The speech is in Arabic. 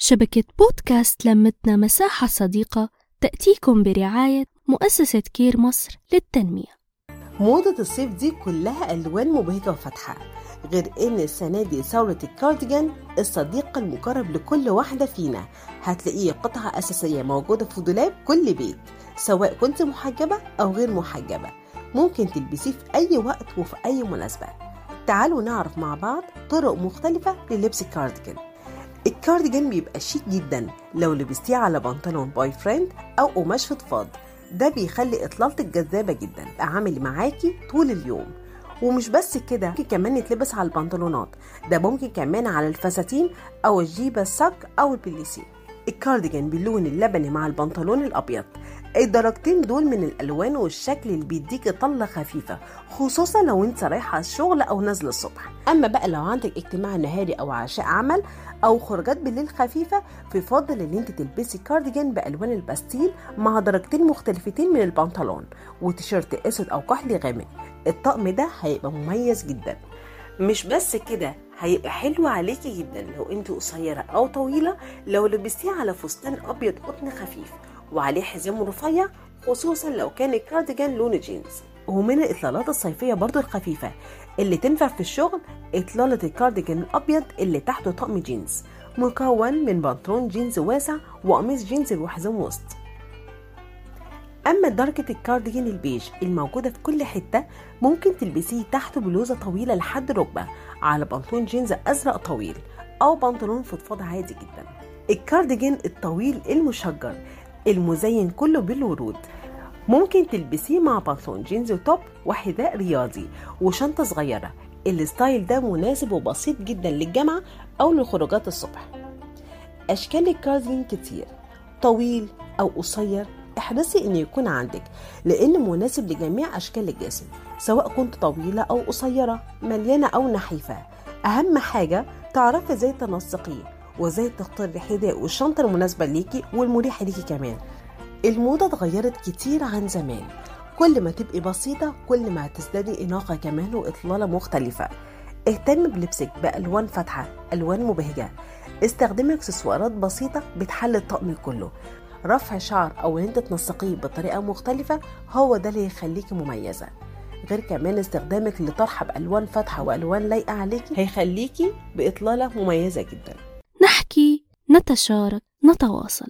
شبكة بودكاست لمتنا مساحة صديقة تأتيكم برعاية مؤسسة كير مصر للتنمية. موضة الصيف دي كلها ألوان مبهجة وفاتحة غير إن السنة دي ثورة الكارديجان الصديق المقرب لكل واحدة فينا. هتلاقيه قطعة أساسية موجودة في دولاب كل بيت سواء كنت محجبة أو غير محجبة. ممكن تلبسيه في أي وقت وفي أي مناسبة. تعالوا نعرف مع بعض طرق مختلفة للبس الكارديجان الكارديجان بيبقى شيك جدا لو لبستيه على بنطلون boyfriend أو قماش فضفاض ده بيخلي إطلالتك جذابة جدا عامل معاكي طول اليوم. ومش بس كده ممكن كمان يتلبس على البنطلونات. ده ممكن كمان على الفساتين أو الجيبة الشك أو البليسي الكارديجان باللون اللبني مع البنطلون الأبيض. الدرجتين دول من الألوان والشكل اللي بيديك طلة خفيفة خصوصا لو أنت رايحة الشغل أو نازلة الصبح. أما بقى لو عندك اجتماع نهاري أو عشاء عمل أو خروجات بالليل خفيفة فيفضل إن أنت تلبسي كارديجان بألوان الباستيل مع درجتين مختلفتين من البنطلون وتيشيرت أسود أو كحلي غامق. الطقم ده هيبقى مميز جدا. مش بس كده هيبقى حلو عليكي جدا لو انت قصيرة أو طويلة لو لبستيه على فستان أبيض قطن خفيف وعليه حزام رفيع خصوصا لو كان الكارديجان لون جينز. ومن الإطلالات الصيفية برضو الخفيفة اللي تنفع في الشغل إطلالة الكارديجان الأبيض اللي تحته طقم جينز. مكون من بنطلون جينز واسع وقميص جينز وحزام وسط. أما درجة الكارديجان البيج الموجودة في كل حتة ممكن تلبسيه تحته بلوزة طويلة لحد ركبة على بنطلون جينز أزرق طويل أو بنطلون فضفاض عادي جدا. الكارديجان الطويل المشجر المزين كله بالورود. ممكن تلبسيه مع بنطلون جينز و top وحذاء رياضي وشنطة صغيرة. ال style ده مناسب وبسيط جدا للجامعة أو لخروجات الصبح. أشكال الكارديجان كتير طويل أو قصير احرصي ان يكون عندك لأنه مناسب لجميع أشكال الجسم سواء كنت طويلة أو قصيرة مليانة أو نحيفة. أهم حاجة تعرفي إزاي تنسقيه وإزاي تختاري الحذاء والشنطة المناسبة ليكي والمريحة ليكي كمان. الموضة اتغيرت كتير عن زمان كل ما تبقي بسيطة كل ما هتزدادي إناقة كمان وإطلالة مختلفة. اهتم بلبسك بألوان فاتحة ألوان مبهجة. استخدمي إكسسوارات بسيطة بتحل الطقم كله. رفع شعر أو إن أنت تنسقيه بطريقة مختلفة هو ده اللي يخليكي مميزة. غير كمان استخدامك لطرحة بألوان فاتحة وألوان لايقة عليكي هيخليكي بإطلالة مميزة جدا. نحكي نتشارك نتواصل.